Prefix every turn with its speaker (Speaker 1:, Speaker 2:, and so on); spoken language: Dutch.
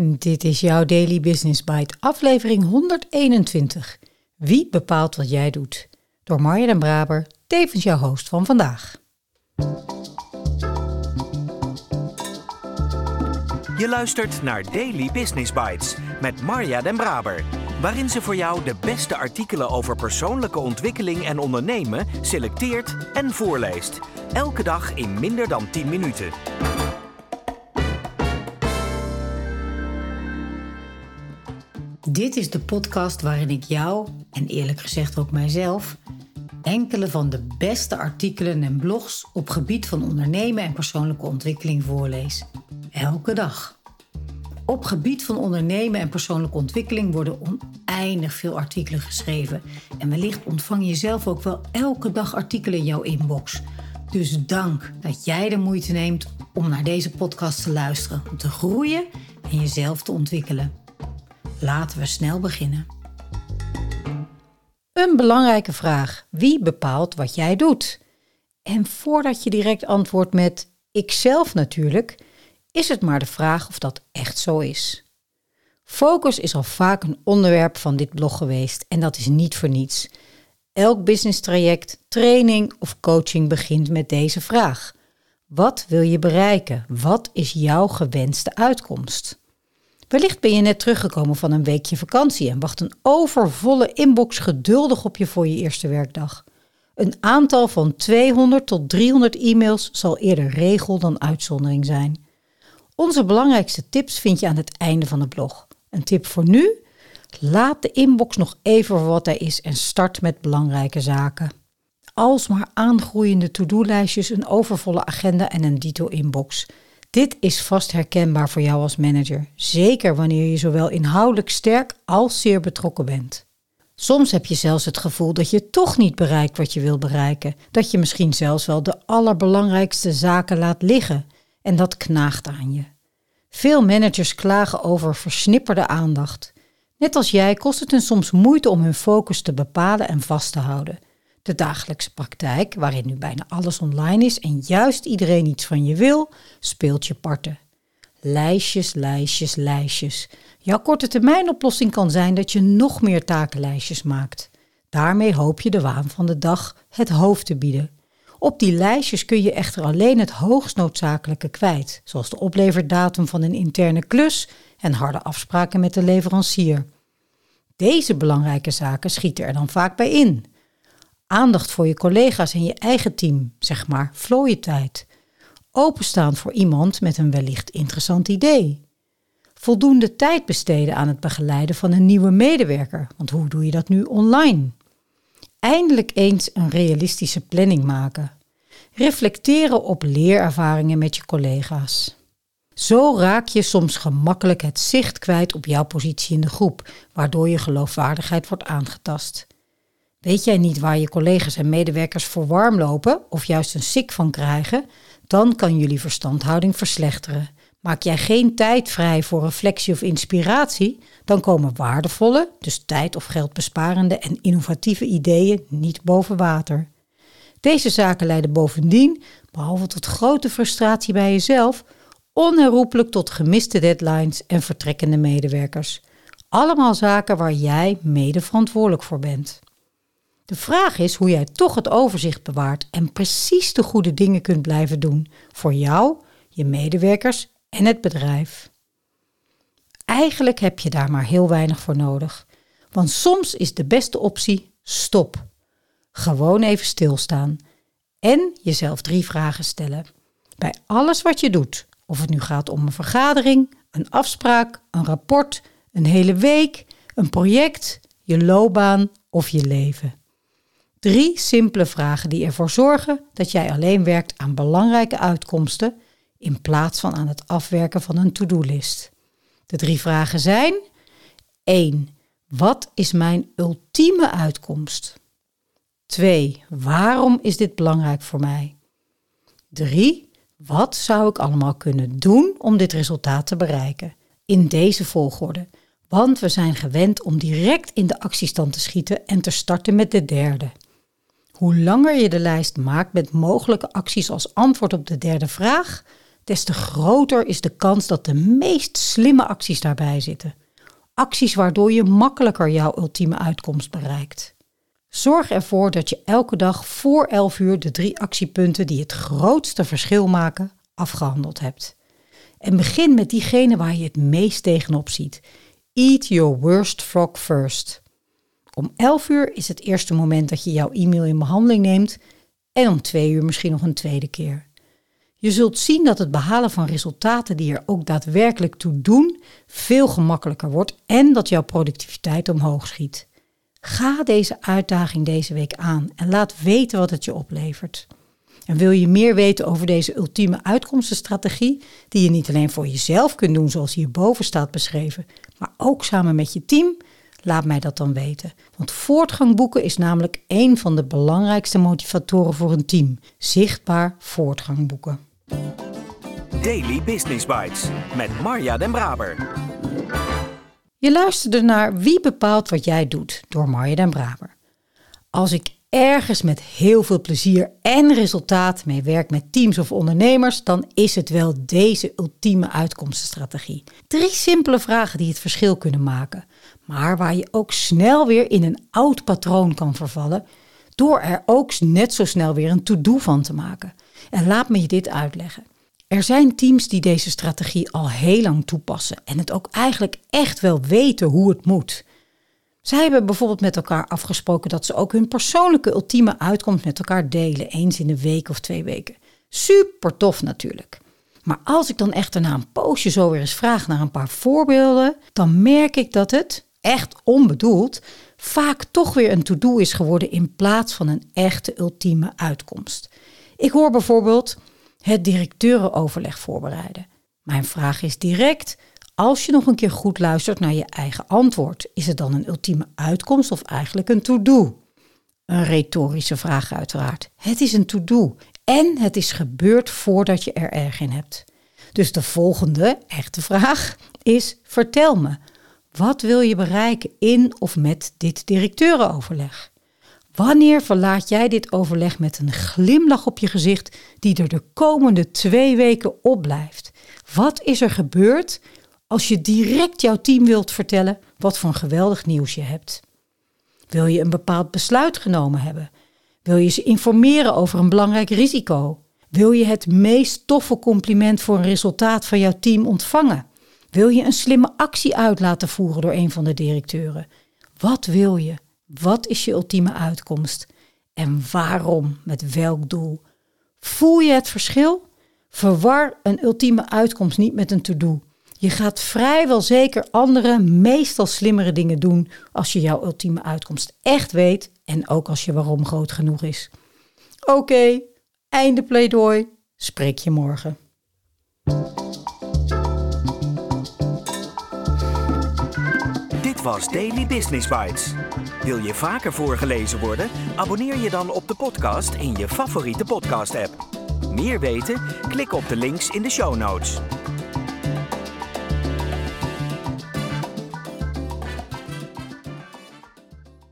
Speaker 1: Dit is jouw Daily Business Bite, aflevering 121. Wie bepaalt wat jij doet? Door Marja den Braber, tevens jouw host van vandaag.
Speaker 2: Je luistert naar Daily Business Bites met Marja den Braber, waarin ze voor jou de beste artikelen over persoonlijke ontwikkeling en ondernemen selecteert en voorleest. Elke dag in minder dan 10 minuten.
Speaker 1: Dit is de podcast waarin ik jou, en eerlijk gezegd ook mijzelf, enkele van de beste artikelen en blogs op gebied van ondernemen en persoonlijke ontwikkeling voorlees. Elke dag. Op gebied van ondernemen en persoonlijke ontwikkeling worden oneindig veel artikelen geschreven. En wellicht ontvang je zelf ook wel elke dag artikelen in jouw inbox. Dus dank dat jij de moeite neemt om naar deze podcast te luisteren, om te groeien en jezelf te ontwikkelen. Laten we snel beginnen. Een belangrijke vraag. Wie bepaalt wat jij doet? En voordat je direct antwoordt met ikzelf natuurlijk, is het maar de vraag of dat echt zo is. Focus is al vaak een onderwerp van dit blog geweest en dat is niet voor niets. Elk business traject, training of coaching begint met deze vraag. Wat wil je bereiken? Wat is jouw gewenste uitkomst? Wellicht ben je net teruggekomen van een weekje vakantie en wacht een overvolle inbox geduldig op je voor je eerste werkdag. Een aantal van 200 tot 300 e-mails zal eerder regel dan uitzondering zijn. Onze belangrijkste tips vind je aan het einde van het blog. Een tip voor nu? Laat de inbox nog even voor wat hij is en start met belangrijke zaken. Alsmaar aangroeiende to-do-lijstjes, een overvolle agenda en een dito-inbox. Dit is vast herkenbaar voor jou als manager, zeker wanneer je zowel inhoudelijk sterk als zeer betrokken bent. Soms heb je zelfs het gevoel dat je toch niet bereikt wat je wil bereiken, dat je misschien zelfs wel de allerbelangrijkste zaken laat liggen en dat knaagt aan je. Veel managers klagen over versnipperde aandacht. Net als jij kost het hen soms moeite om hun focus te bepalen en vast te houden. De dagelijkse praktijk, waarin nu bijna alles online is en juist iedereen iets van je wil, speelt je parten. Lijstjes, lijstjes, lijstjes. Jouw korte termijn oplossing kan zijn dat je nog meer takenlijstjes maakt. Daarmee hoop je de waan van de dag het hoofd te bieden. Op die lijstjes kun je echter alleen het hoogst noodzakelijke kwijt, zoals de opleverdatum van een interne klus en harde afspraken met de leverancier. Deze belangrijke zaken schieten er dan vaak bij in aandacht voor je collega's en je eigen team, zeg maar, vlooie tijd. Openstaan voor iemand met een wellicht interessant idee. Voldoende tijd besteden aan het begeleiden van een nieuwe medewerker, want hoe doe je dat nu online? Eindelijk eens een realistische planning maken. Reflecteren op leerervaringen met je collega's. Zo raak je soms gemakkelijk het zicht kwijt op jouw positie in de groep, waardoor je geloofwaardigheid wordt aangetast. Weet jij niet waar je collega's en medewerkers voor warm lopen of juist een sik van krijgen, dan kan jullie verstandhouding verslechteren. Maak jij geen tijd vrij voor reflectie of inspiratie, dan komen waardevolle, dus tijd of geld besparende en innovatieve ideeën niet boven water. Deze zaken leiden bovendien, behalve tot grote frustratie bij jezelf, onherroepelijk tot gemiste deadlines en vertrekkende medewerkers. Allemaal zaken waar jij mede verantwoordelijk voor bent. De vraag is hoe jij toch het overzicht bewaart en precies de goede dingen kunt blijven doen voor jou, je medewerkers en het bedrijf. Eigenlijk heb je daar maar heel weinig voor nodig, want soms is de beste optie stop. Gewoon even stilstaan en jezelf drie vragen stellen. Bij alles wat je doet, of het nu gaat om een vergadering, een afspraak, een rapport, een hele week, een project, je loopbaan of je leven. Drie simpele vragen die ervoor zorgen dat jij alleen werkt aan belangrijke uitkomsten in plaats van aan het afwerken van een to-do-list. De drie vragen zijn: 1. Wat is mijn ultieme uitkomst? 2. Waarom is dit belangrijk voor mij? 3. Wat zou ik allemaal kunnen doen om dit resultaat te bereiken? In deze volgorde, want we zijn gewend om direct in de actiestand te schieten en te starten met de derde. Hoe langer je de lijst maakt met mogelijke acties als antwoord op de derde vraag, des te groter is de kans dat de meest slimme acties daarbij zitten. Acties waardoor je makkelijker jouw ultieme uitkomst bereikt. Zorg ervoor dat je elke dag voor 11 uur de drie actiepunten die het grootste verschil maken afgehandeld hebt. En begin met diegene waar je het meest tegenop ziet. Eat your worst frog first. Om 11 uur is het eerste moment dat je jouw e-mail in behandeling neemt en om 2 uur misschien nog een tweede keer. Je zult zien dat het behalen van resultaten die er ook daadwerkelijk toe doen veel gemakkelijker wordt en dat jouw productiviteit omhoog schiet. Ga deze uitdaging deze week aan en laat weten wat het je oplevert. En wil je meer weten over deze ultieme uitkomstenstrategie, die je niet alleen voor jezelf kunt doen zoals hierboven staat beschreven, maar ook samen met je team? Laat mij dat dan weten. Want voortgang boeken is namelijk een van de belangrijkste motivatoren voor een team. Zichtbaar voortgang boeken.
Speaker 2: Daily Business Bites met Marja Den Braber.
Speaker 1: Je luisterde naar Wie bepaalt wat jij doet door Marja Den Braber. Als ik ergens met heel veel plezier en resultaat mee werk met teams of ondernemers, dan is het wel deze ultieme uitkomstenstrategie. Drie simpele vragen die het verschil kunnen maken, maar waar je ook snel weer in een oud patroon kan vervallen, door er ook net zo snel weer een to-do van te maken. En laat me je dit uitleggen. Er zijn teams die deze strategie al heel lang toepassen en het ook eigenlijk echt wel weten hoe het moet. Zij hebben bijvoorbeeld met elkaar afgesproken dat ze ook hun persoonlijke ultieme uitkomst met elkaar delen, eens in de week of twee weken. Super tof natuurlijk. Maar als ik dan echter na een poosje zo weer eens vraag naar een paar voorbeelden, dan merk ik dat het, echt onbedoeld, vaak toch weer een to-do is geworden in plaats van een echte ultieme uitkomst. Ik hoor bijvoorbeeld het directeurenoverleg voorbereiden. Mijn vraag is direct: als je nog een keer goed luistert naar je eigen antwoord, is het dan een ultieme uitkomst of eigenlijk een to-do? Een retorische vraag uiteraard. Het is een to-do en het is gebeurd voordat je er erg in hebt. Dus de volgende echte vraag is: vertel me, wat wil je bereiken in of met dit directeurenoverleg? Wanneer verlaat jij dit overleg met een glimlach op je gezicht die er de komende twee weken op blijft? Wat is er gebeurd als je direct jouw team wilt vertellen wat voor een geweldig nieuws je hebt? Wil je een bepaald besluit genomen hebben? Wil je ze informeren over een belangrijk risico? Wil je het meest toffe compliment voor een resultaat van jouw team ontvangen? Wil je een slimme actie uit laten voeren door een van de directeuren? Wat wil je? Wat is je ultieme uitkomst? En waarom? Met welk doel? Voel je het verschil? Verwar een ultieme uitkomst niet met een to-do. Je gaat vrijwel zeker andere, meestal slimmere dingen doen als je jouw ultieme uitkomst echt weet en ook als je waarom groot genoeg is. Oké, einde pleidooi. Spreek je morgen.
Speaker 2: Dit was Daily Business Bites. Wil je vaker voorgelezen worden? Abonneer je dan op de podcast in je favoriete podcast-app. Meer weten? Klik op de links in de show notes.